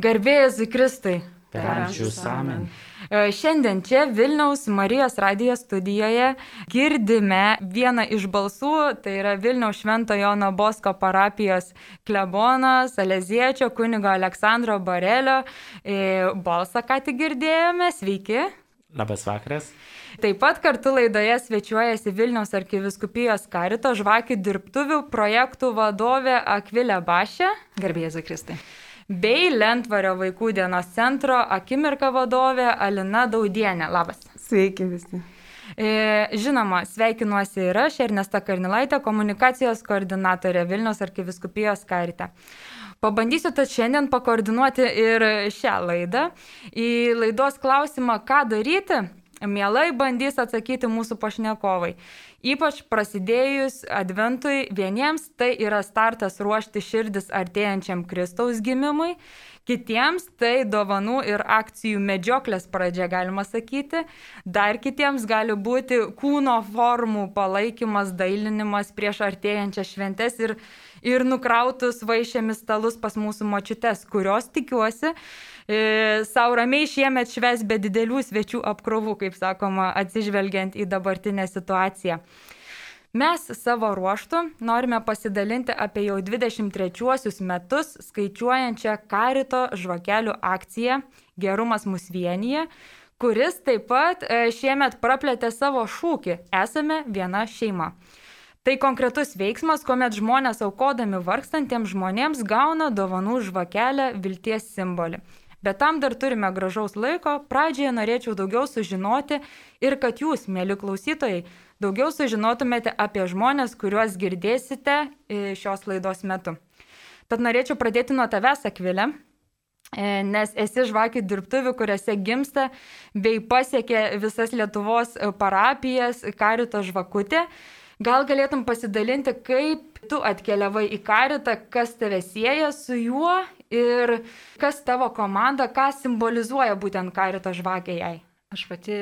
Garbėjai Zikristai. Per amžius amen. E, Šiandien čia Vilniaus Marijos radijos studijoje girdime vieną iš balsų, tai yra Vilniaus Švento Jono Bosko parapijos klebono Saleziečio kunigo Aleksandro Barelio e, balsą, ką tik girdėjome. Sveiki. Labas vakaras. Taip pat kartu laidoje svečiuojasi Vilniaus arkiviskupijos karito žvakių dirbtuvių projektų vadovė Akvilė Bašė. Garbėjai Zakristai. Bei Lentvario vaikų dienos centro akimirka vadovė Alina Daudienė. Labas. Sveiki visi. E, žinoma, sveikinuosi ir aš, Ernesta Karnilaitė, komunikacijos koordinatorė Vilniaus arkiviskupijos karite. Pabandysiu tad šiandien pakoordinuoti ir šią laidą. Į laidos klausimą, ką daryti, mielai bandys atsakyti mūsų pašnekovai. Ypač prasidėjus adventui vieniems tai yra startas ruošti širdis artėjančiam Kristaus gimimui, kitiems tai dovanų ir akcijų medžioklės pradžia galima sakyti, dar kitiems gali būti kūno formų palaikymas, dailinimas prieš artėjančias šventes ir, ir nukrautus vaišėmis stalus pas mūsų močiutes, kurios tikiuosi, e, savo ramiai šiemet šves be didelių svečių apkrovų, kaip sakoma, atsižvelgiant į dabartinę situaciją. Mes savo ruoštų norime pasidalinti apie jau 23 metus skaičiuojančią karito žvakelių akciją Gerumas mus vienyje, kuris taip pat e, šiemet praplėtė savo šūkį Esame viena šeima. Tai konkretus veiksmas, kuomet žmonės aukodami vargstantiems žmonėms gauna dovanų žvakelę vilties simbolį. Bet tam dar turime gražaus laiko. Pradžioje norėčiau daugiau sužinoti ir kad jūs, mėly klausytojai, daugiau sužinotumėte apie žmonės, kuriuos girdėsite e, šios laidos metu. Tad norėčiau pradėti nuo tavęs, Akvilė, e, nes esi žvakių dirbtuvių, kuriuose gimsta bei pasiekė visas Lietuvos parapijas Karito žvakutė. Gal galėtum pasidalinti, kaip tu atkeliavai į karitą, kas tave sieja su juo ir kas tavo komanda, ką simbolizuoja būtent karito žvakė jai? Aš pati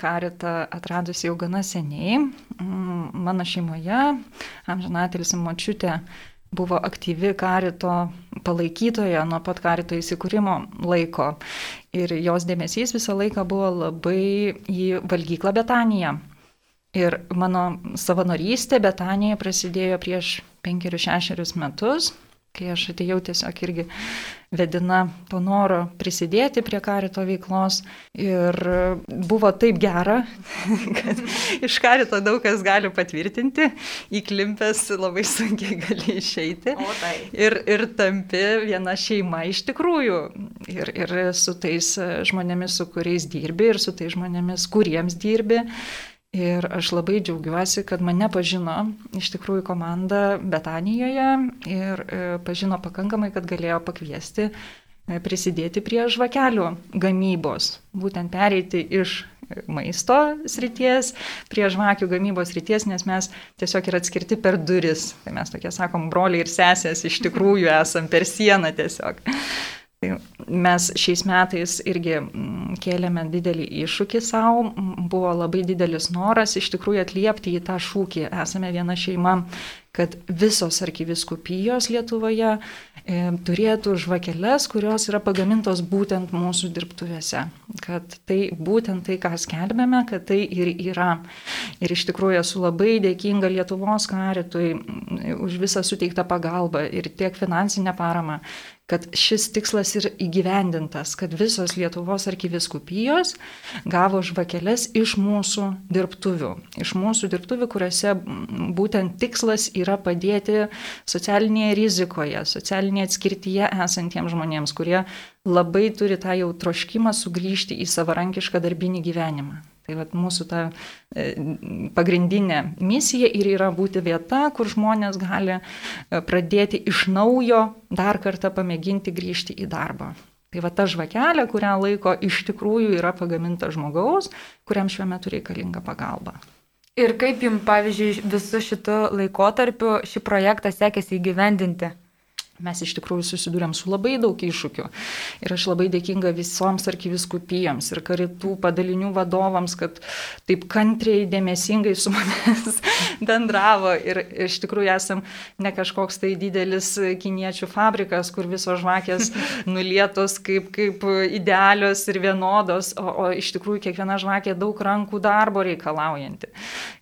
karitą atradusi jau gana seniai. Mano šeimoje amžinatelis močiutė buvo aktyvi karito palaikytoja nuo pat karito įsikūrimo laiko. Ir jos dėmesys visą laiką buvo labai į valgyklą Betaniją. Ir mano savanorystė Betanijoje prasidėjo prieš penkerius šešerius metus, kai aš atėjau tiesiog irgi vedina to noro prisidėti prie karito veiklos. Ir buvo taip gera, kad iš karito daug kas gali patvirtinti, įklimpęs labai sunkiai gali išeiti. Tai. Ir, ir tampi viena šeima iš tikrųjų. Ir, ir su tais žmonėmis, su kuriais dirbi, ir su tais žmonėmis, kuriems dirbi. Ir aš labai džiaugiuosi, kad mane pažino iš tikrųjų komanda Betanijoje ir e, pažino pakankamai, kad galėjo pakviesti e, prisidėti prie žvakelių gamybos, būtent pereiti iš maisto srities prie žvakių gamybos srities, nes mes tiesiog yra atskirti per duris. Tai mes tokie sakom, broliai ir sesės iš tikrųjų esam per sieną tiesiog. Tai mes šiais metais irgi mm, kėlėme didelį iššūkį savo, buvo labai didelis noras iš tikrųjų atliepti į tą šūkį, esame viena šeima, kad visos arkiviskupijos Lietuvoje e, turėtų žvakeles, kurios yra pagamintos būtent mūsų dirbtuvėse. Kad tai būtent tai, ką skelbėme, kad tai ir yra. Ir iš tikrųjų esu labai dėkinga Lietuvos karitui už visą suteiktą pagalbą ir tiek finansinę paramą, kad šis tikslas ir įgyvendintas, kad visos Lietuvos arkiviskupijos gavo žvakeles iš mūsų dirbtuvių. Iš mūsų dirbtuvių, kuriuose būtent tikslas yra padėti socialinėje rizikoje, socialinėje atskirtyje esantiems žmonėms, kurie labai turi tą jau troškimą sugrįžti į savarankišką darbinį gyvenimą. Tai vat, mūsų ta e, pagrindinė misija ir yra būti vieta, kur žmonės gali e, pradėti iš naujo dar kartą pamėginti grįžti į darbą. Tai va ta žvakelė, kurią laiko iš tikrųjų yra pagaminta žmogaus, kuriam šiuo metu reikalinga pagalba. Ir kaip jums, pavyzdžiui, visų šitų laikotarpių šį projektą sekėsi įgyvendinti? Mes iš tikrųjų susidūrėm su labai daug iššūkių. Ir aš labai dėkinga visoms arkiviskupijoms ir karitų padalinių vadovams, kad taip kantriai, dėmesingai su mumis bendravo. Ir iš tikrųjų esam ne kažkoks tai didelis kiniečių fabrikas, kur visos žvakės nulietos kaip, kaip idealios ir vienodos, o, o iš tikrųjų kiekviena žvakė daug rankų darbo reikalaujanti.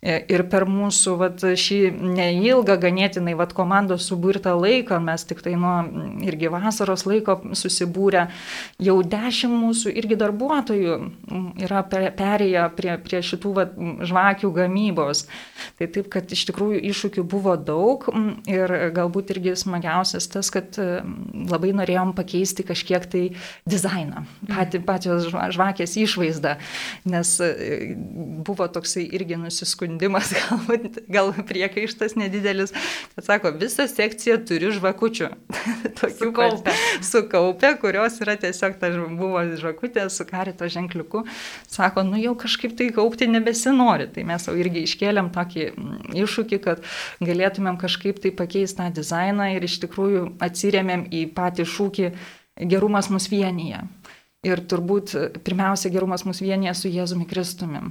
Ir per mūsų vat, šį neilgą, ganėtinai vat, komandos suburtą laiką mes tik tai tai nuo mm, irgi vasaros laiko susibūrę, jau dešimt mūsų irgi darbuotojų mm, yra perėję prie, prie šitų va, mm, žvakių gamybos. Tai taip, kad iš tikrųjų iššūkių buvo daug ir galbūt irgi smagiausias tas, kad labai norėjom pakeisti kažkiek tai dizainą, pati, pačios žvakės išvaizdą, nes e, buvo toksai irgi nusiskundimas, galbūt gal priekaištas nedidelis, kad sako, visą sekciją turiu žvakučių. sukaupę. sukaupę, kurios yra tiesiog, ta buvo žvakutė su karito ženkliuku, sako, nu jau kažkaip tai kaupti nebesinori. Tai mes jau irgi iškėlėm tokį mm, iššūkį, kad galėtumėm kažkaip tai pakeisti tą dizainą ir iš tikrųjų atsiriamėm į patį šūkį gerumas mus vienyje. Ir turbūt pirmiausia gerumas mus vienyje su Jėzumi Kristumi.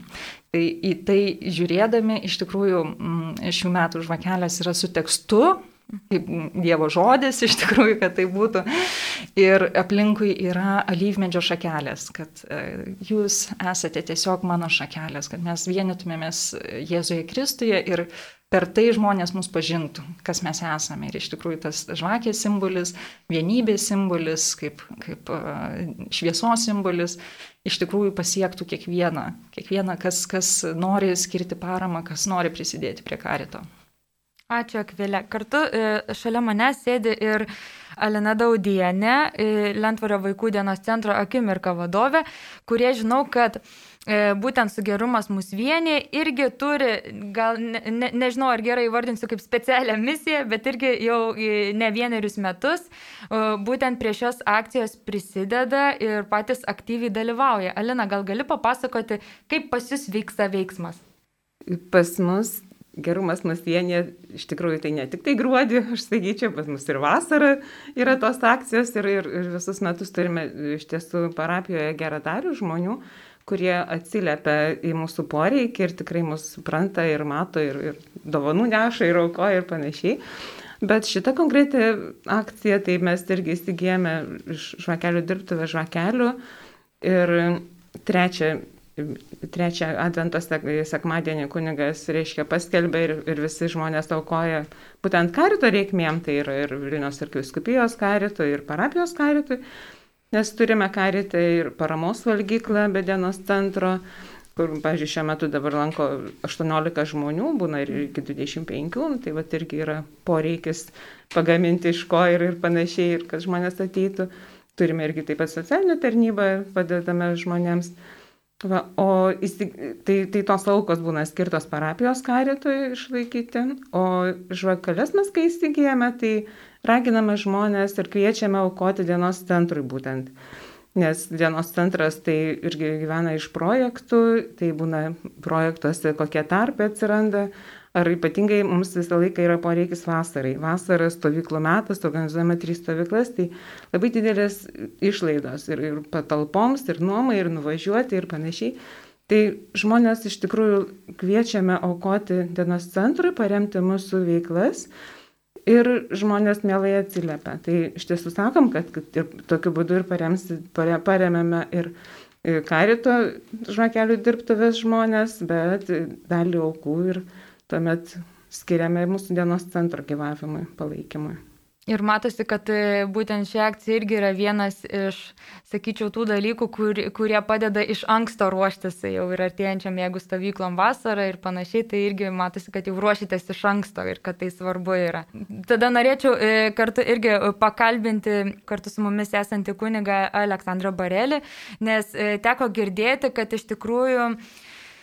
Tai į tai žiūrėdami, iš tikrųjų mm, šių metų žvakelės yra su tekstu, kaip Dievo žodis iš tikrųjų, kad tai būtų. Ir aplinkui yra alyvmedžio šakelės, kad e, jūs esate tiesiog mano šakelės, kad mes vienytumėmės Jėzuje Kristuje ir per tai žmonės mus pažintų, kas mes esame. Ir iš tikrųjų tas žvakės simbolis, vienybės simbolis, kaip, kaip e, šviesos simbolis, iš tikrųjų pasiektų kiekvieną, kiekvieną kas, kas nori skirti paramą, kas nori prisidėti prie karito. Ačiū, Akvilė. Kartu e, šalia mane sėdi ir Alina Daudienė, e, Lentvario vaikų dienos centro akimirka vadovė, kurie žinau, kad e, būtent su gerumas mus vienė irgi turi, gal ne, ne, nežinau ar gerai vardinsiu kaip specialią misiją, bet irgi jau ne vienerius metus būtent prie šios akcijos prisideda ir patys aktyviai dalyvauja. Alina, gal gali papasakoti, kaip pas jūs vyksta veiksmas? Pas mus gerumas mus vienyje, iš tikrųjų tai ne tik tai gruodį, aš sakyčiau, pas mus ir vasarą yra tos akcijos ir, ir, ir visus metus turime iš tiesų parapijoje geradarių žmonių, kurie atsiliepia į mūsų poreikį ir tikrai mus supranta ir mato ir, ir dovanų neša ir aukoja ir panašiai. Bet šitą konkretį akciją tai mes irgi įsigijame iš žvakelių dirbtuvę žvakelių ir trečią trečią advento sekmadienį kunigas, reiškia, paskelbė ir, ir visi žmonės aukoja būtent karito reikmėm, tai yra ir Vilnius ir Kiskupijos karito, ir parapijos karitui, nes turime karitą ir paramos valgyklą be dienos centro, kur, pažiūrėjau, šiuo metu dabar lanko 18 žmonių, būna ir iki 25, nu, tai va irgi yra poreikis pagaminti iš ko ir, ir panašiai, ir kad žmonės ateitų. Turime irgi taip pat socialinę tarnybą, padedame žmonėms. Va, o tai, tai tos aukos būna skirtos parapijos karitui išlaikyti, o žvakalės mes kai įsigijame, tai raginame žmonės ir kviečiame aukoti dienos centrui būtent. Nes dienos centras tai irgi gyvena iš projektų, tai būna projektuose kokie tarpai atsiranda, ar ypatingai mums visą laiką yra poreikis vasarai. Vasara stovyklų metas, organizuojame trys stovyklas, tai labai didelės išlaidos ir, ir patalpoms, ir nuomai, ir nuvažiuoti, ir panašiai. Tai žmonės iš tikrųjų kviečiame aukoti dienos centrui, paremti mūsų veiklas ir žmonės mielai atsiliepia. Tai iš tiesų sakom, kad, kad ir tokiu būdu ir parems, pare, paremėme ir karito žvakelių dirbtuvės žmonės, bet dalį aukų ir tuomet skiriame mūsų dienos centro gyvavimui, palaikymui. Ir matosi, kad e, būtent ši akcija irgi yra vienas iš, sakyčiau, tų dalykų, kur, kurie padeda iš anksto ruoštis jau ir artėjančiam, jeigu stovyklom vasarą ir panašiai, tai irgi matosi, kad jau ruošitės iš anksto ir kad tai svarbu yra. Tada norėčiau e, kartu irgi pakalbinti kartu su mumis esantį kunigą Aleksandrą Barelį, nes e, teko girdėti, kad iš tikrųjų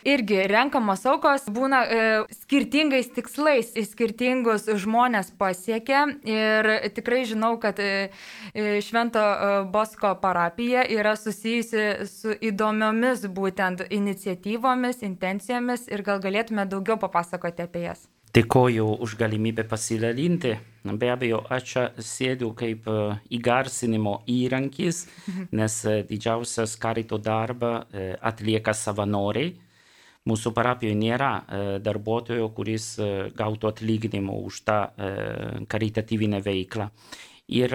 irgi renkamos aukos būna e, skirtingais tikslais, skirtingus žmonės pasiekia ir tikrai žinau, kad e, e, Švento e, Bosko parapija yra susijusi su įdomiomis būtent iniciatyvomis, intencijomis ir gal galėtume daugiau papasakoti apie jas. Dėkoju už galimybę pasidalinti. Be abejo, aš čia sėdžiu kaip e, įgarsinimo įrankis, nes e, didžiausias karito darbą atlieka savanoriai. Mūsų parapijoje nėra darbuotojo, kuris gautų atlyginimą už tą karitatyvinę veiklą. Ir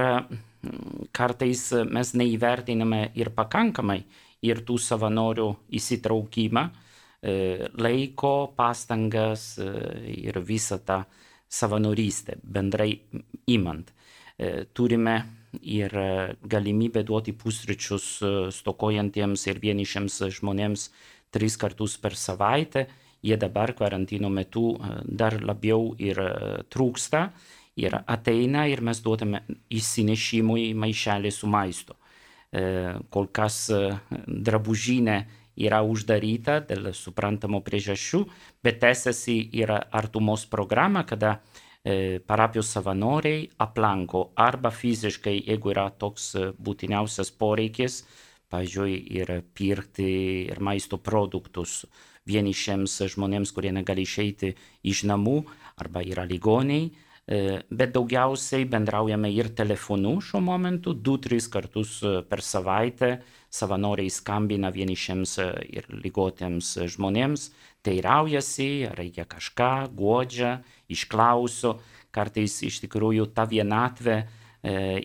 kartais mes neįvertiname ir pakankamai ir tų savanorių įsitraukimą E, laiko, pastangas e, ir visą tą savanorystę bendrai imant. E, turime ir galimybę duoti pusryčius stokojantiems ir vienišiems žmonėms tris kartus per savaitę. Jie dabar karantino metu dar labiau ir trūksta ir ateina ir mes duodame įsinešimui maišelį su maistu. Kol kas drabužinė yra uždaryta dėl suprantamų priežasčių, bet tęsiasi ir artumos programa, kada e, parapijos savanoriai aplanko arba fiziškai, jeigu yra toks e, būtiniausias poreikis, pavyzdžiui, ir pirkti ir maisto produktus vienišiems žmonėms, kurie negali išeiti iš namų arba yra ligoniai, e, bet daugiausiai bendraujame ir telefonu šiuo momentu, 2-3 kartus per savaitę savanoriai skambina vienišiems e, ir ligotiems žmonėms, teiraujasi, reikia kažką, godžia, išklauso, kartais iš tikrųjų ta vienatvė e,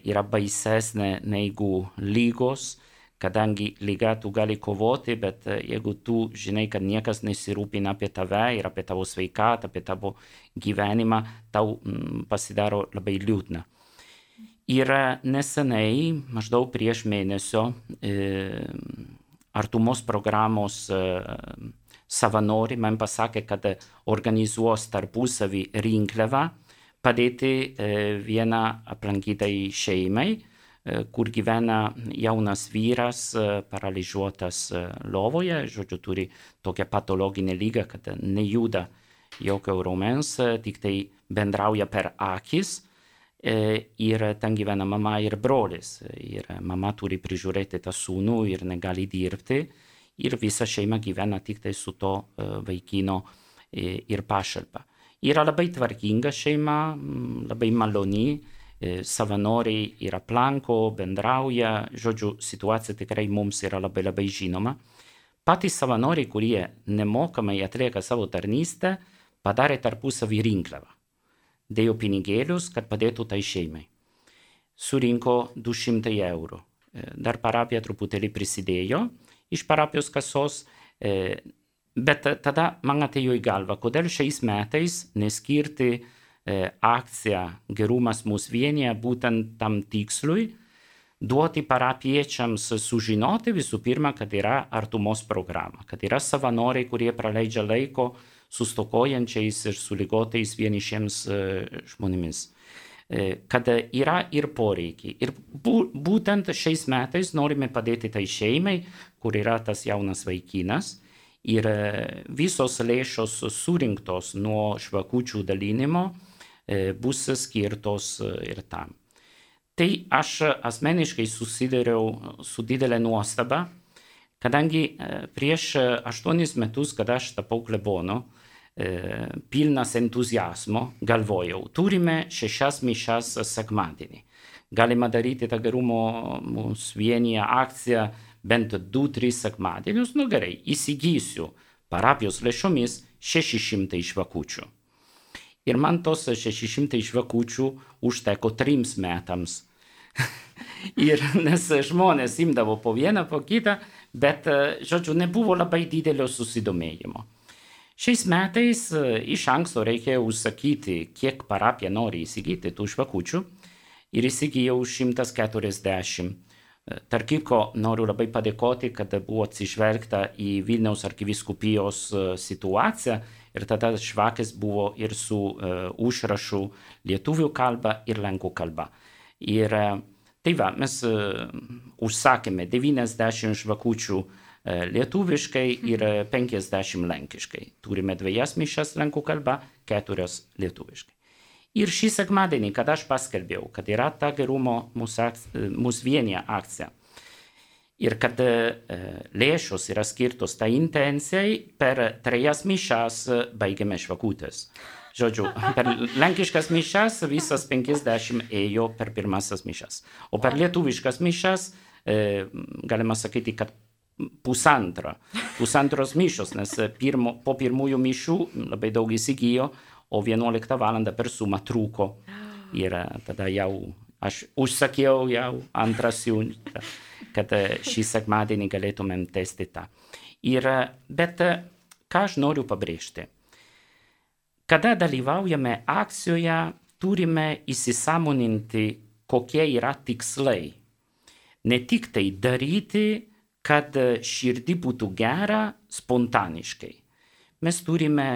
yra baisesnė negu lygos, kadangi lyga tu gali kovoti, bet e, jeigu tu žinai, kad niekas nesirūpina apie tave ir apie tavo sveikatą, apie tavo gyvenimą, tau mm, pasidaro labai liūdna. Ir nesenai, maždaug prieš mėnesio, e, artumos programos e, savanori man pasakė, kad organizuos tarpusavį rinkliavą padėti vieną aplankytai šeimai, kur gyvena jaunas vyras, e, paralyžiuotas e, lovoje, žodžiu, turi tokią patologinę lygą, kad nejuda jokio raumens, tik tai bendrauja per akis E, ir ten gyvena mama ir brolis. Ir mama turi prižiūrėti tą sūnų ir negali dirbti. Ir visa šeima gyvena tik tai su to e, vaikino e, ir pašalpa. Yra labai tvarkinga šeima, labai maloni, savanoriai ir aplanko, bendrauja, žodžiu, situacija tikrai mums yra labai labai žinoma. Patys savanoriai, kurie nemokamai atlieka savo tarnystę, padarė tarpusavį rinkliavą dėjo pinigėlius, kad padėtų tai šeimai. Surinko 200 eurų. E, dar parapija truputėlį prisidėjo iš parapijos kasos, e, bet tada man atėjo į galvą, kodėl šiais metais neskirti e, akciją Gerumas mūsų vienyje būtent tam tikslui, duoti parapiečiams sužinoti visų pirma, kad yra artumos programa, kad yra savanoriai, kurie praleidžia laiko su stokojančiais ir su ligotais vienišiems e, žmonėmis. E, kad yra ir poreikiai. Ir būtent šiais metais norime padėti tai šeimai, kur yra tas jaunas vaikinas. Ir visos lėšos surinktos nuo švakučių dalinimo bus skirtos ir tam. Tai aš asmeniškai susidariau su didelė nuostaba, kadangi prieš aštuonis metus, kada aš tapau klebonu, E, pilnas entuzijazmo, galvojau, turime šešias mišas sekmadienį. Galima daryti tą gerumo mūsų vienyje akciją bent 2-3 sekmadienius, nu gerai, įsigysiu parapijos lėšomis 600 žvakučių. Ir man tos 600 žvakučių užteko trims metams. ir nes žmonės imdavo po vieną, po kitą, bet, žodžiu, nebuvo labai didelio susidomėjimo. Šiais metais e, iš anksto reikėjo užsakyti, kiek parapija nori įsigyti tų žvakučių ir įsigijau 140. E, tarp kitko noriu labai padėkoti, kad buvo atsižvelgta į Vilniaus arkiviskupijos e, situaciją ir tada žvakės buvo ir su uh, užrašu lietuvių kalba ir lenkų kalba. Ir uh, tai va, mes uh, užsakėme 90 žvakučių uh, lietuviškai ir 50 lenkiškai. Turime dviejas mišas lenkų kalba, keturias lietuviškai. Ir šį sekmadienį, kada aš paskelbėjau, kad yra ta gerumo mūsų, e, mūsų vienyje akcija ir kad e, lėšos yra skirtos tai intencijai, per trejas mišas baigėme švakutės. Žodžiu, per lenkiškas mišas visas 50 ėjo per pirmasis mišas. O per lietuviškas mišas e, galima sakyti, kad pusantra. Pusantros mišos, nes pirmo, po pirmųjų mišių labai daug įsigijo, o 11 val. per sumą trūko. Ir tada jau aš užsakiau jau antrą siuntą, kad šį sekmadienį galėtumėm testi tą. Ir, bet ką aš noriu pabrėžti? Kada dalyvaujame akcijoje, turime įsisamoninti, kokie yra tikslai. Ne tik tai daryti, kad širdį būtų gera spontaniškai. Mes turime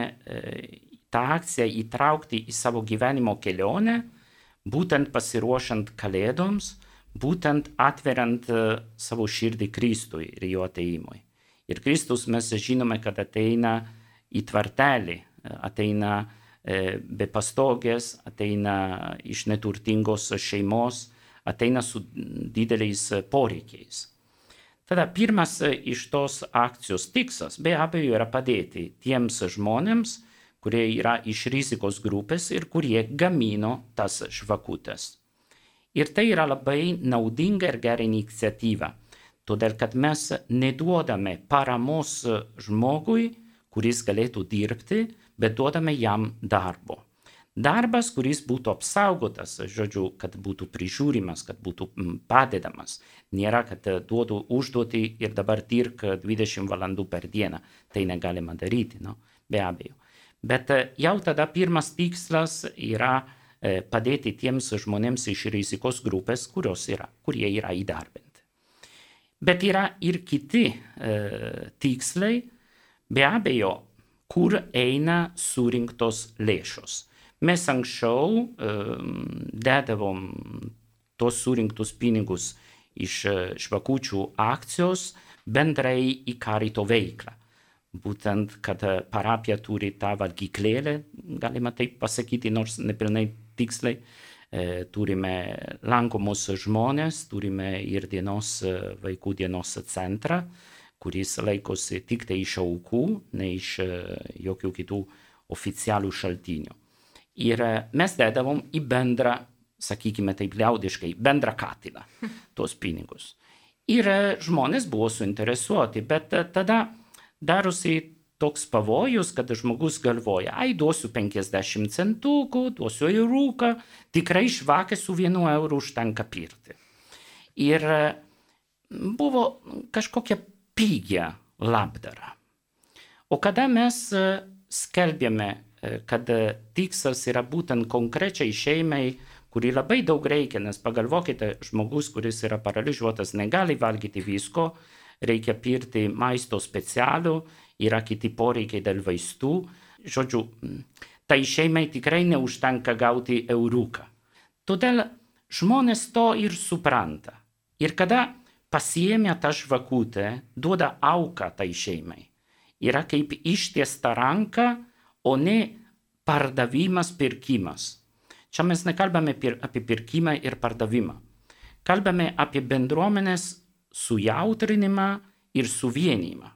tą akciją įtraukti į savo gyvenimo kelionę, būtent pasiruošant kalėdoms, būtent atveriant savo širdį Kristui ir jo ateimui. Ir Kristus mes žinome, kad ateina į tvartelį, ateina be pastogės, ateina iš neturtingos šeimos, ateina su dideliais poreikiais. Tada pirmas iš tos akcijos tikslas be abejo yra padėti tiems žmonėms, kurie yra iš rizikos grupės ir kurie gamino tas žvakutes. Ir tai yra labai naudinga ir gera iniciatyva, todėl kad mes neduodame paramos žmogui, kuris galėtų dirbti, bet duodame jam darbo. Darbas, kuris būtų apsaugotas, žodžiu, kad būtų prižiūrimas, kad būtų padedamas. Nėra, kad duodu užduotį ir dabar dirk 20 valandų per dieną. Tai negalima daryti, no? be abejo. Bet jau tada pirmas tikslas yra padėti tiems žmonėms iš rizikos grupės, yra, kurie yra įdarbinti. Bet yra ir kiti e, tikslai, be abejo, kur eina surinktos lėšos. Mes anksčiau dedavom tos surinktus pinigus iš žvakučių akcijos bendrai į karito veiklą. Būtent, kad parapija turi tą valgyklėlę, galima taip pasakyti, nors nepilnai tiksliai, turime lankomus žmonės, turime ir dienos, vaikų dienos centrą, kuris laikosi tik tai iš aukų, ne iš jokių kitų oficialių šaltinių. Ir mes dedavom į bendrą, sakykime taip liaudiškai, bendrą katilą tuos pinigus. Ir žmonės buvo suinteresuoti, bet tada darosi toks pavojus, kad žmogus galvoja, ai duosiu 50 centukų, duosiu į rūką, tikrai švakę su vienu euru užtenka pirti. Ir buvo kažkokia pigia labdara. O kada mes skelbėme kad tikslas yra būtent konkrečiai šeimai, kuri labai daug reikia, nes pagalvokite, žmogus, kuris yra paralyžiuotas, negali valgyti visko, reikia pirti maisto specialų, yra kiti poreikiai dėl vaistų. Žodžiu, tai šeimai tikrai neužtenka gauti euruką. Todėl žmonės to ir supranta. Ir kada pasiemia tą žvakutę, duoda auką tai šeimai. Yra kaip ištiesta ranka, o ne pardavimas, pirkimas. Čia mes nekalbame pir, apie pirkimą ir pardavimą. Kalbame apie bendruomenės sujautrinimą ir suvienimą.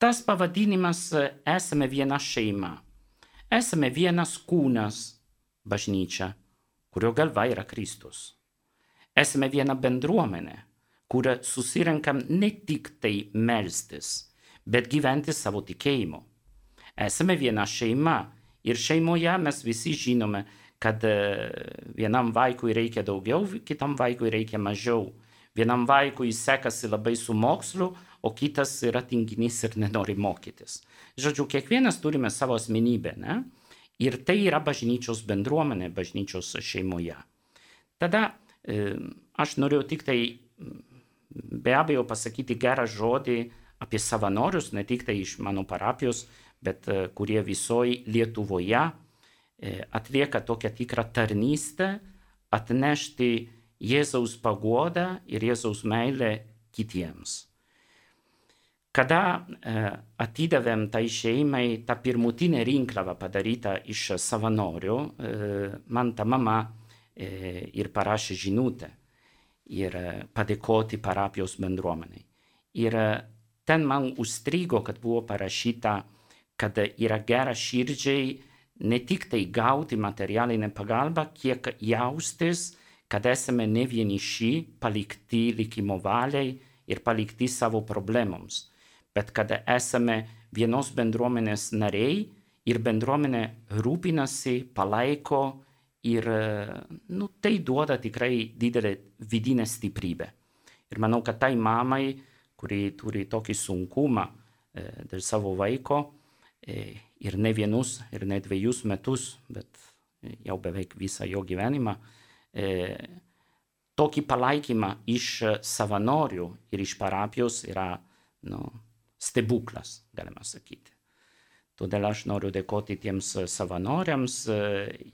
Tas pavadinimas esame viena šeima. Esame vienas kūnas, bažnyčia, kurio galva yra Kristus. Esame viena bendruomenė, kur susirenkam ne tik tai melstis, bet gyventi savo tikėjimu. Esame viena šeima ir šeimoje mes visi žinome, kad vienam vaikui reikia daugiau, kitam vaikui reikia mažiau. Vienam vaikui sekasi labai su mokslu, o kitas yra tinginys ir nenori mokytis. Žodžiu, kiekvienas turime savo asmenybę, ne? Ir tai yra bažnyčios bendruomenė, bažnyčios šeimoje. Tada aš noriu tik tai be abejo pasakyti gerą žodį apie savanorius, ne tik tai iš mano parapijos, bet kurie visoj Lietuvoje atlieka tokią tikrą tarnystę, atnešti Jėzaus pagodą ir Jėzaus meilę kitiems. Kada atidavėm tai šeimai tą pirmutinę rinkliavą padarytą iš savanorių, man ta mama ir parašė žinutę ir padėkoti parapijos bendruomeniai. Ir ten man užstrigo, kad buvo parašyta, kad yra gera širdžiai ne tik tai gauti materialinę pagalbą, kiek jaustis, kad esame ne vieniši, palikti likimo valiai ir palikti savo problemoms, bet kad esame vienos bendruomenės nariai ir bendruomenė rūpinasi, palaiko ir nu, tai duoda tikrai didelę vidinę stiprybę. Ir manau, kad tai mamai, kuri turi tokį sunkumą e, dėl savo vaiko e, ir ne vienus, ir ne dviejus metus, bet jau beveik visą jo gyvenimą, e, tokį palaikymą iš savanorių ir iš parapijos yra nu, stebuklas, galima sakyti. Todėl aš noriu dėkoti tiems savanoriams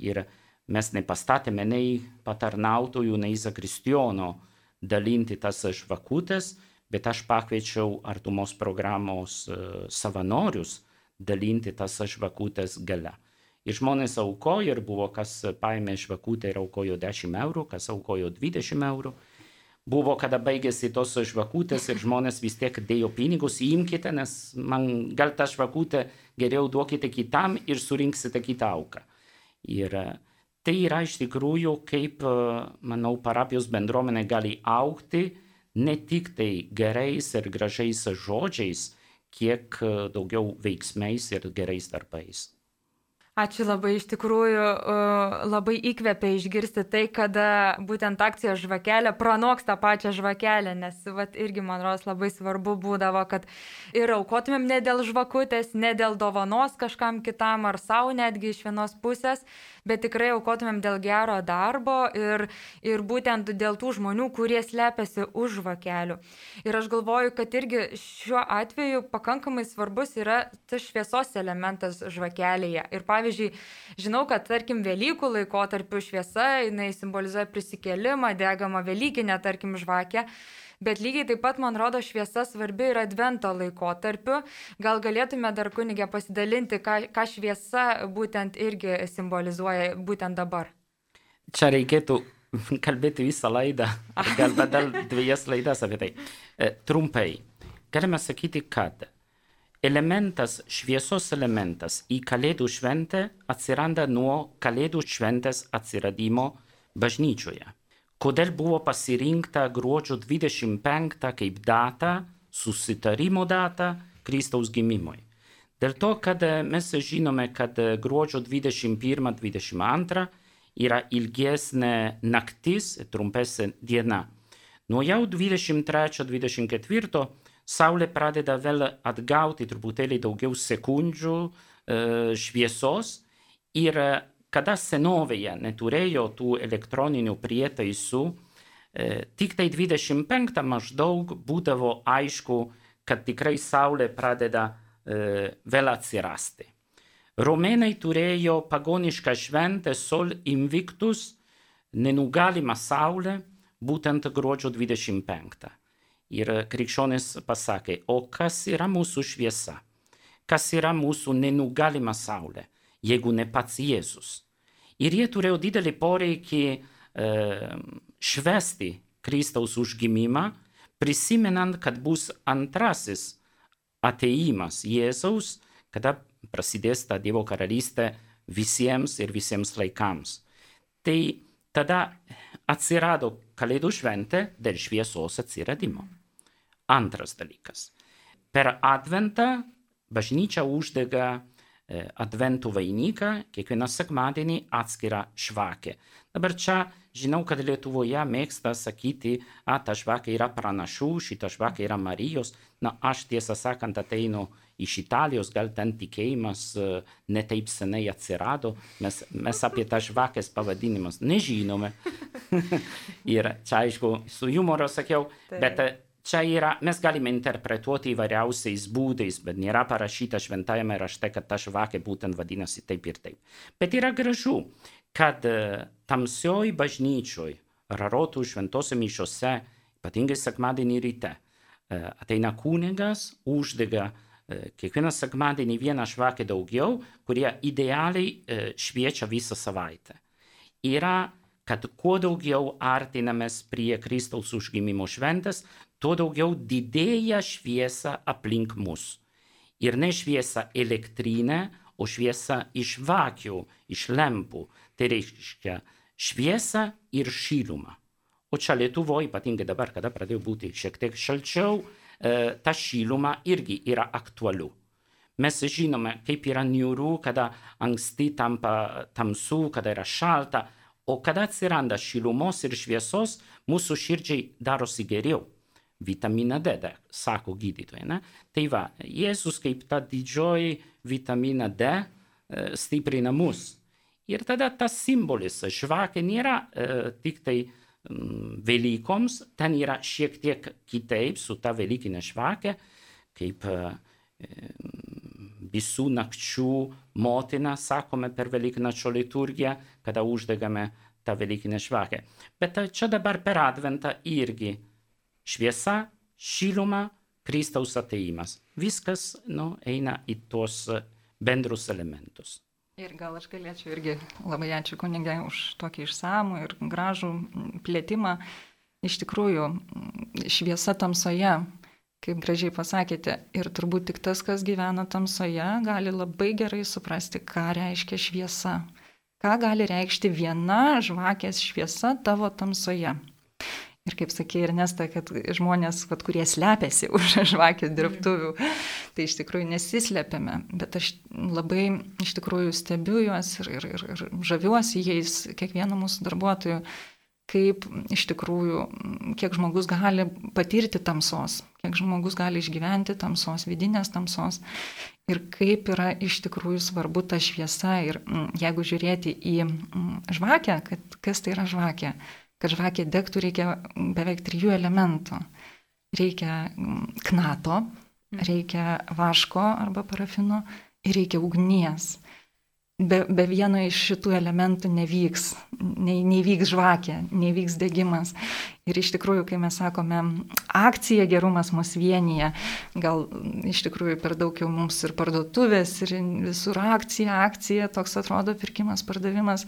ir mes nepastatėme nei patarnautojų, nei zakristijono dalinti tas žvakutes, bet aš pakviečiau artumos programos savanorius dalinti tas žvakutes gale. Ir žmonės aukojo ir buvo, kas paėmė žvakutę ir aukojo 10 eurų, kas aukojo 20 eurų. Buvo, kada baigėsi tos žvakutės ir žmonės vis tiek dėjo pinigus, imkite, nes man gal tą žvakutę geriau duokite kitam ir surinksite kitą auką. Ir tai yra iš tikrųjų, kaip, manau, parapijos bendruomenė gali aukti ne tik tai gerais ir gražiais žodžiais, kiek daugiau veiksmais ir gerais darbais. Ačiū labai, iš tikrųjų labai įkvepia išgirsti tai, kada būtent akcijos žvakelė pranoks tą pačią žvakelę, nes vat, irgi man rodos labai svarbu būdavo, kad ir aukotumėm ne dėl žvakutės, ne dėl dovanos kažkam kitam ar savo netgi iš vienos pusės, bet tikrai aukotumėm dėl gero darbo ir, ir būtent dėl tų žmonių, kurie slepiasi už žvakelių. Ir aš galvoju, kad irgi šiuo atveju pakankamai svarbus yra tas šviesos elementas žvakelėje. Ir pavyzdžiui, žinau, kad tarkim Velykų laikotarpiu šviesa, jinai simbolizuoja prisikėlimą, degama Velykinė, tarkim, žvakė. Bet lygiai taip pat, man rodo, šviesa svarbi ir advento laikotarpiu. Gal galėtume dar kunigė pasidalinti, ką, ką šviesa būtent irgi simbolizuoja būtent dabar. Čia reikėtų kalbėti visą laidą, galbūt dar dviejas laidas apie tai. Trumpai, galime sakyti, kad elementas, šviesos elementas į Kalėdų šventę atsiranda nuo Kalėdų šventės atsiradimo bažnyčioje. Kodėl buvo pasirinkta gruodžio 25 kaip data, susitarimo data Kristaus gimimui? Dėl to, kad mes žinome, kad gruodžio 21-22 yra ilgesnė naktis, trumpesnė diena. Nuo jau 23-24 Saulė pradeda vėl atgauti truputėlį daugiau sekundžių e, šviesos ir kada senovėje neturėjo tų elektroninių prietaisų, e, tik tai 25 maždaug būdavo aišku, kad tikrai Saulė pradeda e, vėl atsirasti. Romėnai turėjo pagonišką šventę Sol Invictus, nenugalima Saulė, būtent gruodžio 25. Ir krikščionis pasakė, o kas yra mūsų šviesa? Kas yra mūsų nenugalima saulė, jeigu ne pats Jėzus? Ir jie turėjo didelį poreikį e, švesti Kristaus užgimimą, prisimenant, kad bus antrasis ateimas Jėzaus, kada prasidės ta Dievo karalystė visiems ir visiems laikams. Tai tada atsirado Kalėdų šventė dėl šviesos atsiradimo. Antras dalykas. Per Adventą bažnyčia uždega Adventų vainiką, kiekvieną sekmadienį atskirą žvakę. Dabar čia žinau, kad Lietuvoje mėgsta sakyti, a, ta žvakė yra pranašų, šita žvakė yra Marijos. Na, aš tiesą sakant ateinu iš Italijos, gal ten tikėjimas ne taip seniai atsirado, mes, mes apie tą žvakės pavadinimus nežinome. Ir čia aišku, su humoro sakiau, bet čia yra, mes galime interpretuoti įvairiausiais būdais, bet nėra parašyta šventajame rašte, kad ta žvakė būtent vadinasi taip ir taip. Bet yra gražu, kad tamsioj bažnyčioj, rarotų šventose mišiose, ypatingai sekmadienį ryte, ateina kunigas, uždega kiekvieną sekmadienį vieną žvakę daugiau, kurie idealiai šviečia visą savaitę. Yra kad kuo daugiau artinamės prie Kristaus užgimimo šventės, tuo daugiau didėja šviesa aplink mus. Ir ne šviesa elektrinė, o šviesa iš vakių, iš lempų. Tai reiškia šviesa ir šiluma. O čia Lietuvoje, ypatingai dabar, kada pradėjo būti šiek tiek šalčiau, e, ta šiluma irgi yra aktualiu. Mes žinome, kaip yra niūru, kada anksti tampa tamsu, kada yra šalta, o kada atsiranda šilumos ir šviesos, mūsų širdžiai darosi geriau. Vitamina D, da, sako gydytojai. Ne? Tai va, Jėzus kaip ta didžioji vitamina D e, stiprina mus. Ir tada tas simbolis, žvakė nėra e, tik tai mm, Velykoms, ten yra šiek tiek kitaip su ta Velykinė žvakė, kaip e, visų nakčių motina, sakome per Velyknačio liturgiją, kada uždegame tą Velykinę žvakę. Bet čia dabar per Adventą irgi šviesa, šiluma, Kristaus ateimas. Viskas nu, eina į tuos bendrus elementus. Ir gal aš galėčiau irgi labai ačiū kunigai už tokį išsamų ir gražų plėtimą. Iš tikrųjų, šviesa tamsoje kaip gražiai pasakėte, ir turbūt tik tas, kas gyvena tamsoje, gali labai gerai suprasti, ką reiškia šviesa. Ką gali reikšti viena žvakės šviesa tavo tamsoje. Ir kaip sakė Ernesta, kad žmonės, vat, kurie slepiasi už žvakės dirbtuvių, tai iš tikrųjų nesislepiame, bet aš labai iš tikrųjų stebiu juos ir, ir, ir, ir žaviuosi jais, kiekvieno mūsų darbuotojų kaip iš tikrųjų, kiek žmogus gali patirti tamsos, kiek žmogus gali išgyventi tamsos, vidinės tamsos ir kaip yra iš tikrųjų svarbu ta šviesa. Ir jeigu žiūrėti į žvakę, kad kas tai yra žvakė, kad žvakė degtų reikia beveik trijų elementų. Reikia knato, reikia vaško arba parafino ir reikia ugnies be, be vieno iš šitų elementų nevyks, nei, nevyks žvakė, nevyks degimas. Ir iš tikrųjų, kai mes sakome, akcija gerumas mus vienyje, gal iš tikrųjų per daug jau mums ir parduotuvės, ir visur akcija, akcija, toks atrodo pirkimas, pardavimas,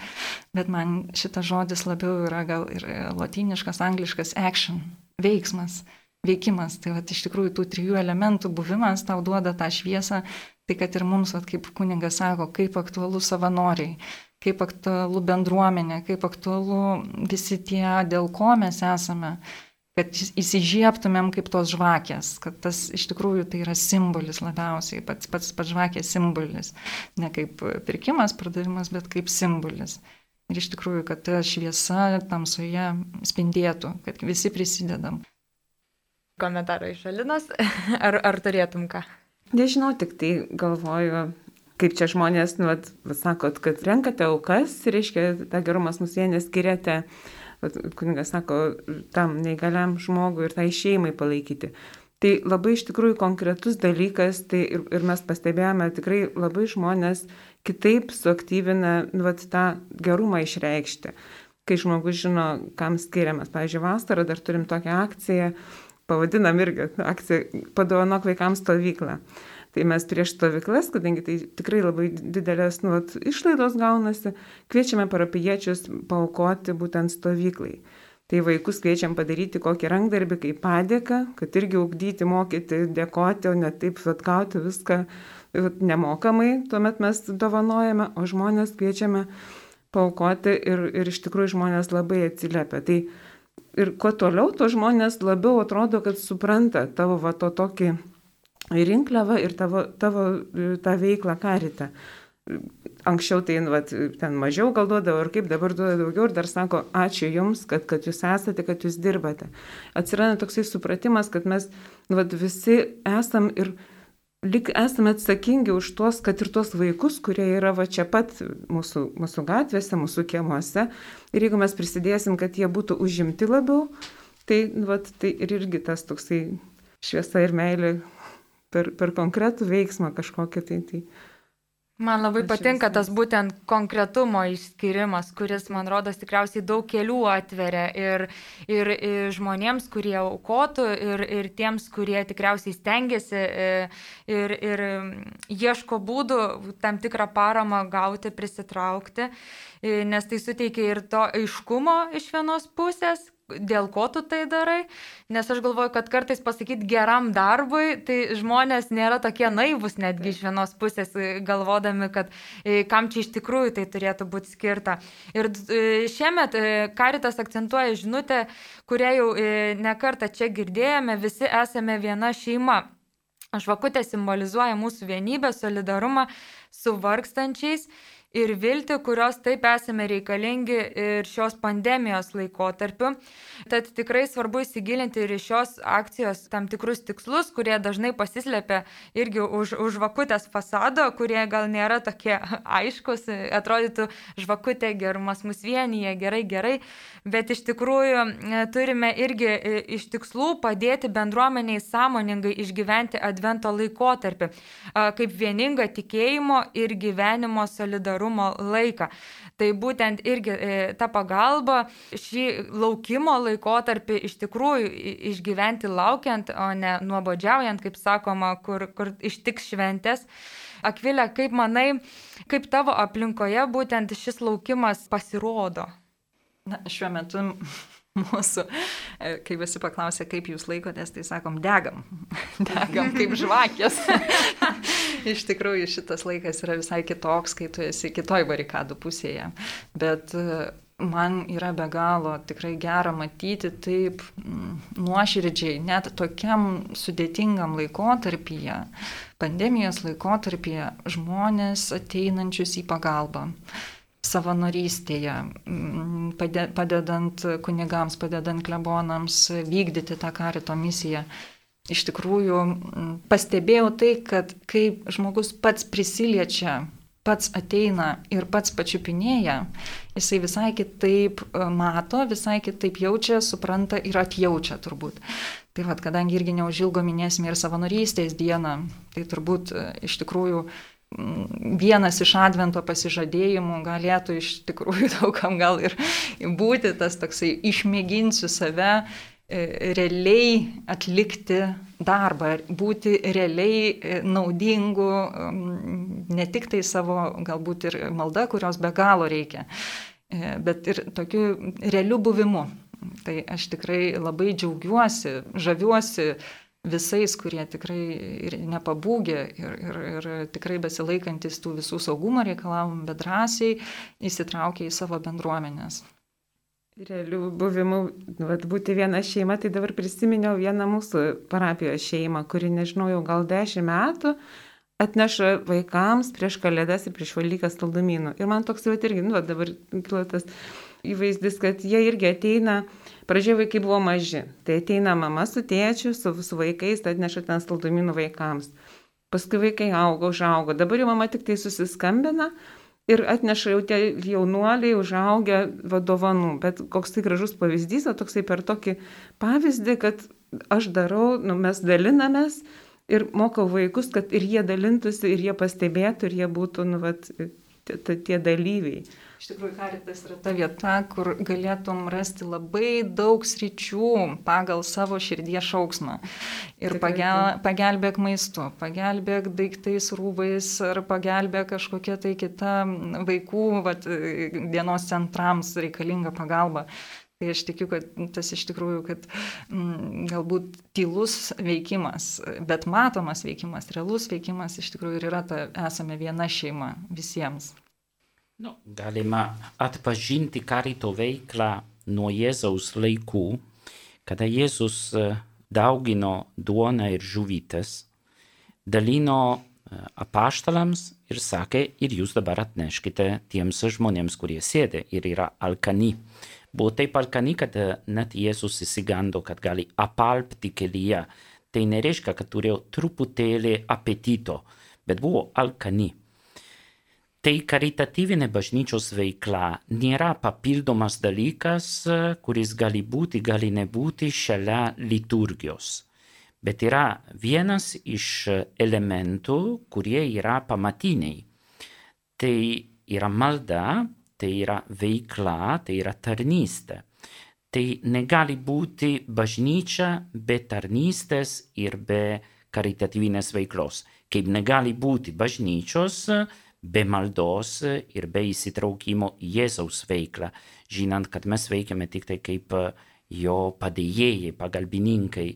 bet man šitas žodis labiau yra gal ir latiniškas, angliškas action, veiksmas veikimas. Tai va, iš tikrųjų tų trijų elementų buvimas tau duoda tą šviesą, Tai kad ir mums, at, kaip kuningas sako, kaip aktualu savanoriai, kaip aktualu bendruomenė, kaip aktualu visi tie, dėl ko mes esame, kad įsižiebtumėm kaip tos žvakės, kad tas iš tikrųjų tai yra simbolis labiausiai, pats pats pats žvakės simbolis, ne kaip pirkimas, pardavimas, bet kaip simbolis. Ir iš tikrųjų, kad ta šviesa tamsoje spindėtų, kad visi prisidedam. Komentarą iš Alinos, ar, ar turėtum ką? Nežinau, tik tai galvoju, kaip čia žmonės, nu, vat, sakot, kad renkate aukas, reiškia, tą gerumas musienę skiriate, kuningas sako, tam neįgaliam žmogui ir tai šeimai palaikyti. Tai labai iš tikrųjų konkretus dalykas, tai ir, ir mes pastebėjome, tikrai labai žmonės kitaip suaktyvina nu, vat, tą gerumą išreikšti. Kai žmogus žino, kam skiriamas. Pavyzdžiui, vasarą dar turim tokią akciją, pavadinam irgi akciją padovanok vaikams stovyklą. Tai mes prieš stovyklas, kadangi tai tikrai labai didelės nu, vat, išlaidos gaunasi, kviečiame parapiečius paukoti būtent stovyklai. Tai vaikus kviečiam padaryti kokį rankdarbį kaip padėką, kad irgi ugdyti, mokyti, dėkoti, o ne taip atkauti viską nemokamai, tuomet mes dovanojame, o žmonės kviečiame paukoti ir, ir iš tikrųjų žmonės labai atsiliepia. Tai ir kuo toliau, tuo žmonės labiau atrodo, kad supranta tavo va to tokį rinkliavą ir tavo, tavo tą veiklą karitą. Anksčiau tai nu, vat, ten mažiau gal duodavo ir kaip dabar duoda daugiau ir dar sako, ačiū Jums, kad, kad Jūs esate, kad Jūs dirbate. Atsiranda toksai supratimas, kad mes nu, vat, visi esam ir lik esame atsakingi už tuos, kad ir tuos vaikus, kurie yra va čia pat mūsų, mūsų gatvėse, mūsų kiemuose. Ir jeigu mes prisidėsim, kad jie būtų užimti labiau, tai, va, tai ir irgi tas toksai šviesa ir meilė per, per konkretų veiksmą kažkokią tai. tai Man labai Aš patinka tas būtent konkretumo išskirimas, kuris, man rodos, tikriausiai daug kelių atveria ir, ir, ir žmonėms, kurie aukotų, ir, ir tiems, kurie tikriausiai stengiasi e, ir, ir ieško būdų tam tikrą paramą gauti, prisitraukti, e, nes tai suteikia ir to aiškumo iš vienos pusės, dėl ko tu tai darai, nes aš galvoju, kad kartais pasakyti geram darbui, tai žmonės nėra tokie naivus netgi iš vienos pusės, galvodami, kad kam čia iš tikrųjų tai turėtų būti skirta. Ir šiemet Karitas akcentuoja žinutę, kurią jau nekartą čia girdėjome, visi esame viena šeima. Žvakutė simbolizuoja mūsų vienybę, solidarumą su vargstančiais ir viltį, kurios taip esame reikalingi ir šios pandemijos laikotarpiu. Tad tikrai svarbu įsigilinti ir šios akcijos tam tikrus tikslus, kurie dažnai pasislėpia irgi už, už žvakutės fasado, kurie gal nėra tokie aiškus, atrodytų žvakutė gerumas mus vienyje, gerai, gerai, bet iš tikrųjų e, turime irgi e, iš tikslų padėti bendruomeniai sąmoningai išgyventi advento laikotarpį, kaip vieningą tikėjimo ir gyvenimo solidarumą solidarumo laiką. Tai būtent irgi e, ta pagalba šį laukimo laikotarpį iš tikrųjų išgyventi laukiant, o ne nuobodžiaujant, kaip sakoma, kur, kur ištiks šventės. Akvilė, kaip manai, kaip tavo aplinkoje būtent šis laukimas pasirodo? Na, šiuo metu mūsų, e, kai visi paklausė, kaip jūs laikotės, tai sakom, degam. Degam kaip žvakės. Iš tikrųjų, šitas laikas yra visai kitoks, kai tu esi kitoj barikadų pusėje. Bet e, man yra be galo tikrai gera matyti taip nuoširdžiai, net tokiam sudėtingam laikotarpyje, pandemijos laikotarpyje, žmonės ateinančius į pagalbą savanorystėje, padedant kunigams, padedant klebonams vykdyti tą karito misiją. Iš tikrųjų, mm, pastebėjau tai, kad kai žmogus pats prisiliečia, pats ateina ir pats pačiupinėja, jisai visai kitaip e, mato, visai kitaip jaučia, supranta ir atjaučia turbūt. Tai vad, kadangi irgi neužilgo minėsime ir savanorystės dieną, tai turbūt e, iš tikrųjų vienas iš advento pasižadėjimų galėtų iš tikrųjų daugam gal ir būti tas toksai išmėginsiu save realiai atlikti darbą, būti realiai e, naudingu, ne tik tai savo galbūt ir malda, kurios be galo reikia, e, bet ir tokiu realiu buvimu. Tai aš tikrai labai džiaugiuosi, žaviuosi visais, kurie tikrai ir nepabūgė ir, ir, ir tikrai besilaikantis tų visų saugumo reikalavimų, bet drąsiai įsitraukė į savo bendruomenės. Realių buvimų, vat, būti viena šeima, tai dabar prisiminiau vieną mūsų parapijos šeimą, kuri, nežinau, jau gal dešimt metų atneša vaikams prieš kalėdas ir prieš valykas saldumynų. Ir man toks jau irgi, nu, dabar kilo tas įvaizdis, kad jie irgi ateina Pradžioje vaikai buvo maži, tai ateina mama su tėčiu, su, su vaikais, tai atneša ten saldumynų vaikams. Paskui vaikai augo, užaugo. Dabar jau mama tik tai susiskambina ir atneša jau tie jaunuoliai užaugę vadovanų. Bet koks tai gražus pavyzdys, o toksai per tokį pavyzdį, kad aš darau, nu, mes dalinamės ir mokau vaikus, kad ir jie dalintųsi, ir jie pastebėtų, ir jie būtų, nu, vat, tie dalyviai. Iš tikrųjų, karitas yra ta vieta, kur galėtum rasti labai daug sričių pagal savo širdies šauksmą. Ir pagel, pagelbėk maistu, pagelbėk daiktais, rūbais, ar pagelbėk kažkokia tai kita vaikų vat, dienos centrams reikalinga pagalba. Tai aš tikiu, kad tas iš tikrųjų, kad m, mm, galbūt tylus veikimas, bet matomas veikimas, realus veikimas iš tikrųjų ir yra ta esame viena šeima visiems. No, galima atpažinti karito veiklą nuo Jėzaus laikų, kada Jėzus e, daugino duoną ir žuvytes, dalino e, apaštalams ir sakė, ir jūs dabar atneškite tiems žmonėms, kurie sėdė ir yra alkani. Buvo taip alkani, kad e, net Jėzus įsigando, kad gali apalpti kelyje. Tai nereiškia, kad turėjo truputėlį apetito, bet buvo alkani. Tai karitatyvinė bažnyčios veikla nėra papildomas dalykas, kuris gali būti, gali nebūti šalia liturgijos, bet yra vienas iš elementų, kurie yra pamatiniai. Tai yra malda, tai yra veikla, tai yra tarnystė. Tai negali būti bažnyčia be tarnystės ir be karitatyvinės veiklos, kaip negali būti bažnyčios, be maldos ir be įsitraukimo į Jėzaus veiklą, žinant, kad mes veikiame tik tai kaip jo padėjėjai, pagalbininkai.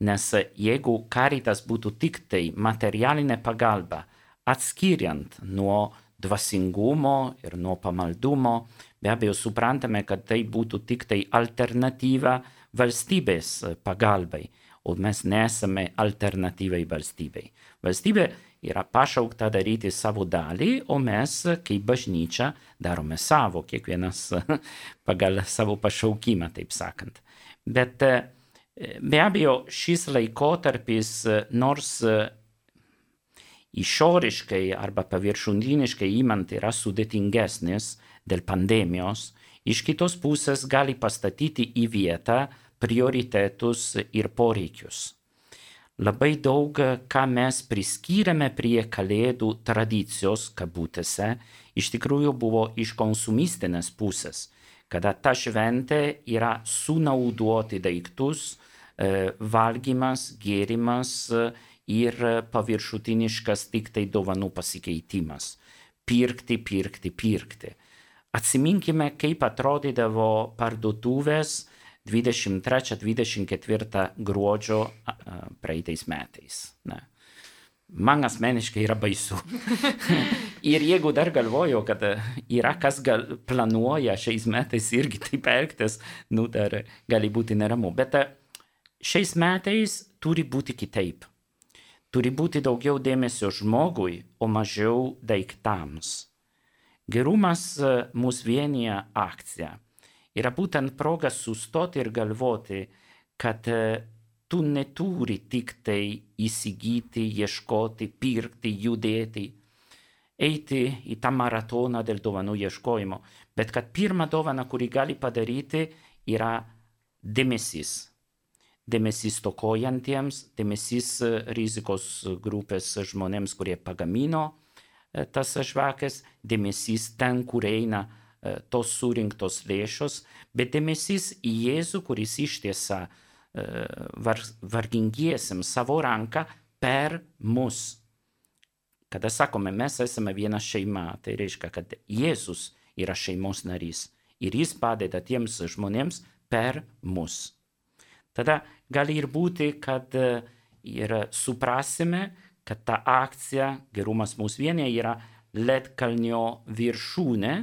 Nes jeigu karitas būtų tik tai materialinė pagalba, atskiriant nuo dvasingumo ir nuo pamaldumo, be abejo suprantame, kad tai būtų tik tai alternatyva valstybės pagalbai, o mes nesame alternatyvai valstybei. Valstybė yra pašaukta daryti savo dalį, o mes kaip bažnyčia darome savo, kiekvienas pagal savo pašaukimą, taip sakant. Bet be abejo, šis laikotarpis, nors išoriškai arba paviršutiniškai įmant yra sudėtingesnis dėl pandemijos, iš kitos pusės gali pastatyti į vietą prioritetus ir poreikius labai daug, ką mes priskyrėme prie kalėdų tradicijos, kabutėse, iš tikrųjų buvo iš konsumistinės pusės, kada ta šventė yra sunaudoti daiktus, e, valgymas, gėrimas e, ir paviršutiniškas tik tai dovanų pasikeitimas. Pirkti, pirkti, pirkti. Atsiminkime, kaip atrodydavo parduotuvės 23-24 gruodžio praeitais metais. Ne. Man asmeniškai yra baisu. ir jeigu dar galvoju, kad yra kas gal, planuoja šiais metais irgi taip elgtis, nu dar gali būti neramu. Bet šiais metais turi būti kitaip. Turi būti daugiau dėmesio žmogui, o mažiau daiktams. Gerumas mus vienyje akcija yra būtent proga sustoti ir galvoti, kad e, tu neturi tik tai įsigyti, ieškoti, pirkti, judėti, eiti į tą maratoną dėl dovanų ieškojimo, bet kad pirma dovana, kurį gali padaryti, yra dėmesys. Dėmesys tokojantiems, dėmesys e, rizikos grupės žmonėms, kurie pagamino tas žvakės, dėmesys ten, kur eina tos surinktos lėšos, bet dėmesys į Jėzų, kuris ištiesia e, var, vargingiesiams savo ranką per mus. Kada sakome, mes esame viena šeima, tai reiškia, kad Jėzus yra šeimos narys ir jis padeda tiems žmonėms per mus. Tada gali ir būti, kad e, ir suprasime, kad ta akcija Gerumas mūsų vienė yra Lietkalnio viršūnė,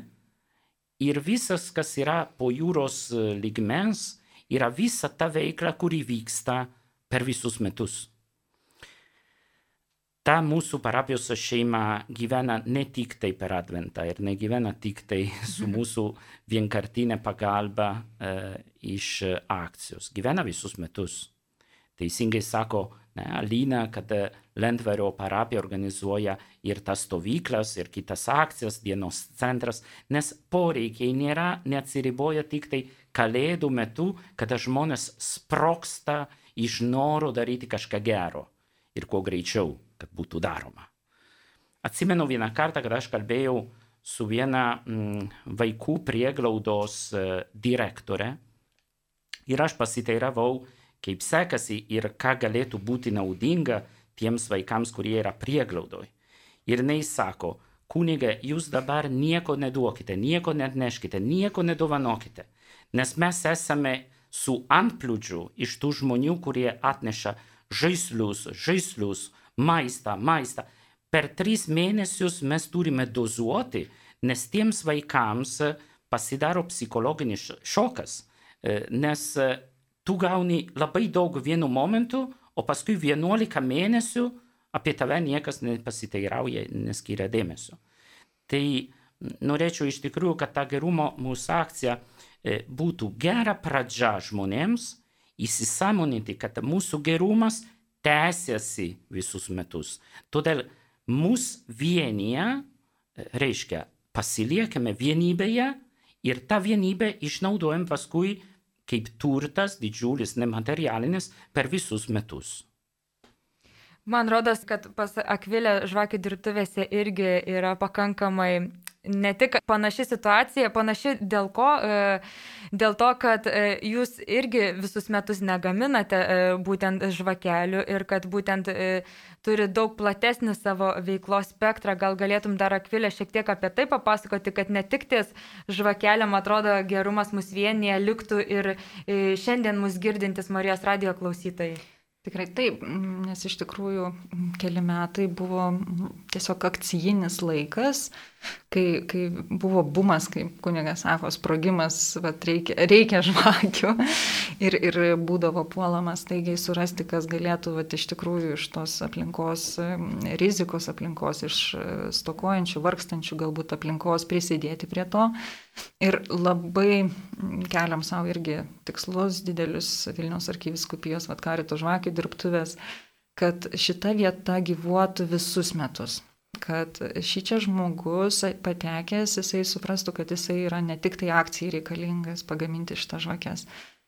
ir visas, kas yra po jūros e, ligmens, yra visa ta veikla, kuri vyksta per visus metus. Ta mūsų parapijos šeima gyvena ne tik tai per adventą ir negyvena tik tai su mūsų vienkartinė pagalba e, iš akcijos. Gyvena visus metus. Teisingai sako ne, Alina, kad Lentvario parapija organizuoja ir tas stovyklas, ir kitas akcijas, dienos centras, nes poreikiai nėra, neatsiriboja tik tai kalėdų metu, kada žmonės sproksta iš noro daryti kažką gero ir kuo greičiau, kad būtų daroma. Atsimenu vieną kartą, kad aš kalbėjau su viena mm, vaikų prieglaudos uh, direktore ir aš pasiteiravau, kaip sekasi ir ką galėtų būti naudinga tiems vaikams, kurie yra prieglaudoj. Ir jinai sako, kuniga, jūs dabar nieko neduokite, nieko net neškite, nieko nedovanokite, nes mes esame su antplūdžiu iš tų žmonių, kurie atneša žaislius, žaislius, maistą, maistą. Per tris mėnesius mes turime dozuoti, nes tiems vaikams pasidaro psichologinis šokas, e, nes tu gauni labai daug vienu momentu, o paskui 11 mėnesių apie tave niekas nepasiteirauja, neskiria dėmesio. Tai norėčiau iš tikrųjų, kad ta gerumo mūsų akcija e, būtų gera pradžia žmonėms įsisamoninti, kad mūsų gerumas tęsiasi visus metus. Todėl mūsų vienyje e, reiškia pasiliekame vienybėje ir tą vienybę išnaudojam paskui kaip turtas didžiulis nematerialinis per visus metus. Man rodos, kad pas Akvilę žvakių dirbtuvėse irgi yra pakankamai ne tik panaši situacija, panaši dėl ko, dėl to, kad jūs irgi visus metus negaminate būtent žvakelių ir kad būtent turi daug platesnį savo veiklos spektrą. Gal galėtum dar Akvilę šiek tiek apie tai papasakoti, kad ne tik ties žvakelėm atrodo gerumas mus vienyje liktų ir šiandien mus girdintis Marijos radio klausytojai. Tikrai taip, nes iš tikrųjų keli metai buvo tiesiog akcijinis laikas, kai, kai buvo bumas, kaip kunigas sako, sprogimas, vat, reikia, reikia žvakių ir, ir būdavo puolamas taigiai surasti, kas galėtų vat, iš tikrųjų iš tos aplinkos, rizikos aplinkos, iš stokojančių, vargstančių galbūt aplinkos prisidėti prie to. Ir labai keliam savo irgi tikslus didelius Vilniaus arkiviskupijos Vatkarito žvakių dirbtuvės, kad šita vieta gyvuotų visus metus. Kad šį čia žmogus patekęs, jisai suprastų, kad jisai yra ne tik tai akcijai reikalingas pagaminti šitą žvakės,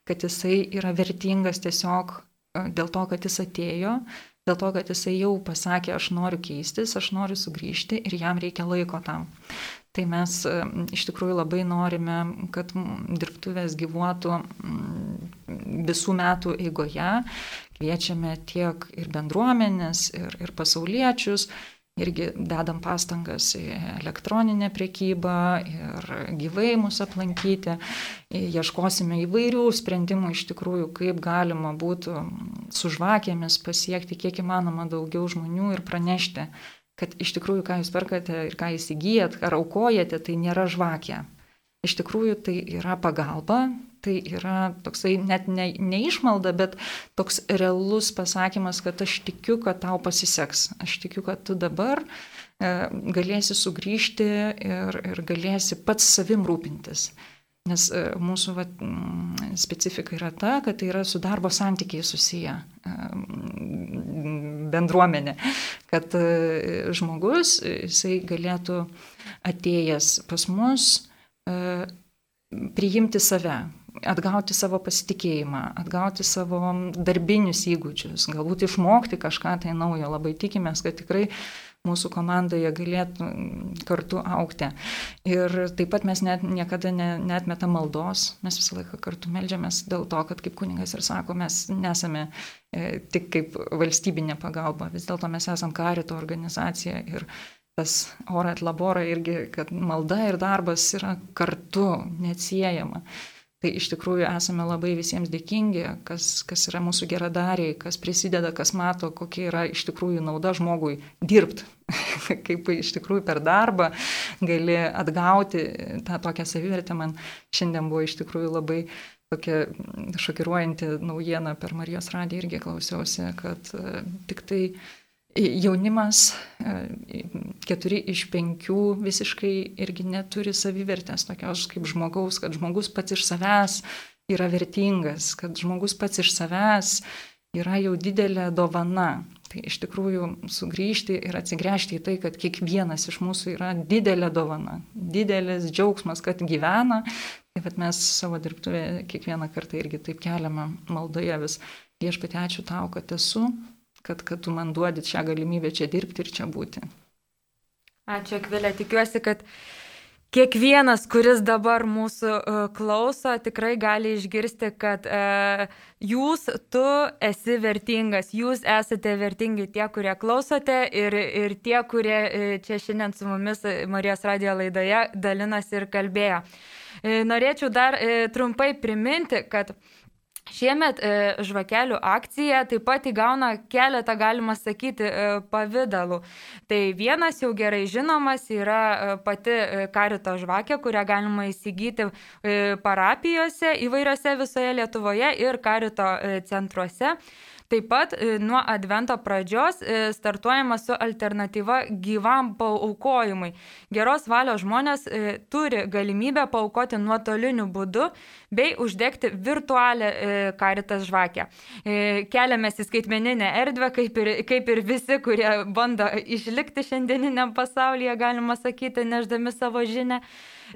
kad jisai yra vertingas tiesiog e, dėl to, kad jis atėjo, dėl to, kad jisai jau pasakė, aš noriu keistis, aš noriu sugrįžti ir jam reikia laiko tam. Tai mes e, iš tikrųjų labai norime, kad dirbtuvės gyvuotų visų metų eigoje. Kviečiame tiek ir bendruomenės, ir, ir pasauliečius, irgi dedam pastangas į elektroninę priekybą ir gyvai mus aplankyti. Ieškosime įvairių sprendimų iš tikrųjų, kaip galima būtų su žvakėmis pasiekti kiek įmanoma daugiau žmonių ir pranešti kad iš tikrųjų, ką jūs perkate ir ką įsigijat, ar aukojate, tai nėra žvakė. Iš tikrųjų, tai yra pagalba, tai yra toksai net ne, neišmalda, bet toks realus pasakymas, kad aš tikiu, kad tau pasiseks. Aš tikiu, kad tu dabar e, galėsi sugrįžti ir, ir galėsi pats savim rūpintis. Nes e, mūsų va, specifika yra ta, kad tai yra su darbo santykiai susiję e, bendruomenė, kad žmogus, jisai galėtų atėjęs pas mus priimti save, atgauti savo pasitikėjimą, atgauti savo darbinius įgūdžius, galbūt išmokti kažką tai naujo. Labai tikimės, kad tikrai mūsų komandoje galėtų kartu aukti. Ir taip pat mes net, niekada ne, netmetam maldos, mes visą laiką kartu melžiamės dėl to, kad kaip kuningas ir sako, mes nesame e, tik kaip valstybinė pagalba, vis dėlto mes esame karito organizacija ir tas orat labora irgi, kad malda ir darbas yra kartu, neatsiejama. Tai iš tikrųjų esame labai visiems dėkingi, kas, kas yra mūsų geradariai, kas prisideda, kas mato, kokia yra iš tikrųjų nauda žmogui dirbti. Kaip iš tikrųjų per darbą gali atgauti tą tokią savivertę. Man šiandien buvo iš tikrųjų labai tokia šokiruojanti naujiena per Marijos radiją irgi klausiausi, kad e, tik tai Jaunimas, e, keturi iš penkių visiškai irgi neturi savivertės tokios kaip žmogaus, kad žmogus pats iš savęs yra vertingas, kad žmogus pats iš savęs yra jau didelė dovana. Tai iš tikrųjų sugrįžti ir atsigręžti į tai, kad kiekvienas iš mūsų yra didelė dovana, didelis džiaugsmas, kad gyvena. Tai vad mes savo dirbtuvėje kiekvieną kartą irgi taip keliame maldoje vis viešpatė ačiū tau, kad esu, kad, kad tu man duodit šią galimybę čia dirbti ir čia būti. Ačiū, Akvilė. Tikiuosi, kad kiekvienas, kuris dabar mūsų uh, klauso, tikrai gali išgirsti, kad uh, jūs, tu esi vertingas, jūs esate vertingi tie, kurie klausote ir, ir tie, kurie uh, čia šiandien su mumis Marijos radio laidoje dalinasi ir kalbėjo. Uh, norėčiau dar uh, trumpai priminti, kad uh, Šiemet e, žvakelių akcija taip pat įgauna keletą, galima sakyti, e, pavydalų. Tai vienas jau gerai žinomas yra e, pati e, karito žvakė, kurią galima įsigyti e, parapijose įvairiose visoje Lietuvoje ir karito e, centruose. Taip pat e, nuo advento pradžios e, startuojama su alternatyva gyvam paukojimui. Geros valios žmonės e, turi galimybę paukoti nuotoliniu būdu bei uždegti virtualią karitas žvakę. Keliamės į skaitmeninę erdvę, kaip ir, kaip ir visi, kurie bando išlikti šiandieniniam pasaulyje, galima sakyti, neždami savo žinę.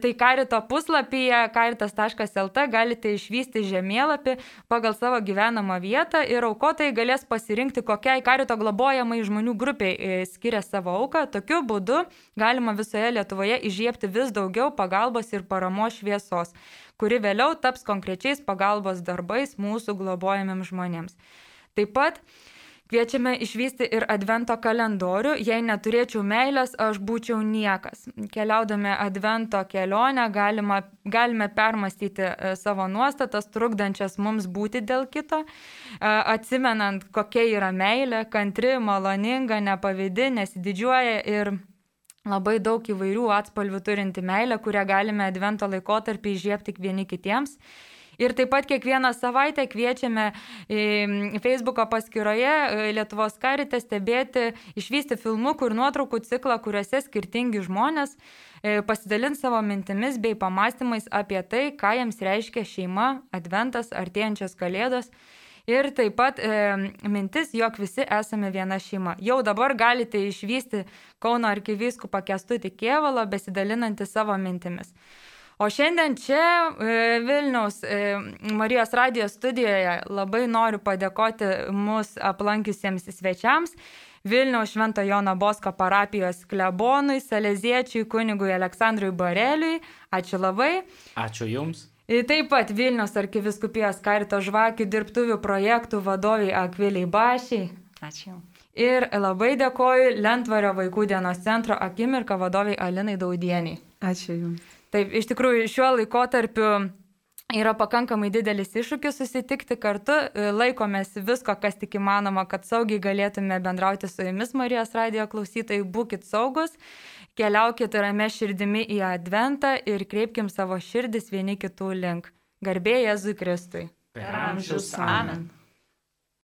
Tai karito puslapyje karitas.lt galite išvysti žemėlapį pagal savo gyvenamą vietą ir aukotojai galės pasirinkti, kokiai karito globojamai žmonių grupiai e, skiria savo auką. Tokiu būdu galima visoje Lietuvoje įžiepti vis daugiau pagalbos ir paramos šviesos, kuri vėliau taps konkrečiais pagalbos darbais mūsų globojamiems žmonėms. Taip pat Kviečiame išvysti ir advento kalendorių. Jei neturėčiau meilės, aš būčiau niekas. Keliaudami advento kelionę galima, galime permastyti e, savo nuostatas, trukdančias mums būti dėl kito, e, atsimenant, kokia yra meilė, kantri, maloninga, nepavidi, nesididžiuoja ir labai daug įvairių atspalvių turinti meilė, kurią galime advento laikotarpį įžiepti vieni kitiems. Ir taip pat kiekvieną savaitę kviečiame Facebook'o paskyroje e, Lietuvos karite stebėti, išvysti filmukų ir nuotraukų ciklą, kuriuose skirtingi žmonės e, pasidalins savo mintimis bei pamastymais apie tai, ką jiems reiškia šeima, adventas, artėjančios kalėdos. Ir taip pat e, mintis, jog visi esame viena šeima. Jau dabar galite išvysti Kauno arkivyskupą Kestutį Kievalą besidalinantį savo mintimis. O šiandien čia e, Vilniaus e, Marijos radijos studijoje labai noriu padėkoti mūsų aplankiusiems svečiams. Vilniaus Švento Jono Bosko parapijos klebonui, saleziečiui, kunigui Aleksandrui Bareliui. Ačiū labai. Ačiū Jums. Taip pat Vilniaus arkiviskupijos karito žvakių dirbtuvių projektų vadoviai Akviliai Bašiai. Ačiū. Ir labai dėkoju Lentvario vaikų dienos centro akimirką vadoviai Alinai Daudieniai. Ačiū Jums. Taip, iš tikrųjų, šiuo laikotarpiu yra pakankamai didelis iššūkis susitikti kartu, laikomės visko, kas tik įmanoma, kad saugiai galėtume bendrauti su jumis, Marijos radio klausytojai, būkite saugus, keliaukite rame širdimi į adventą ir kreipkim savo širdis vieni kitų link. Garbė Jėzui Kristui. Per amžius. Amen.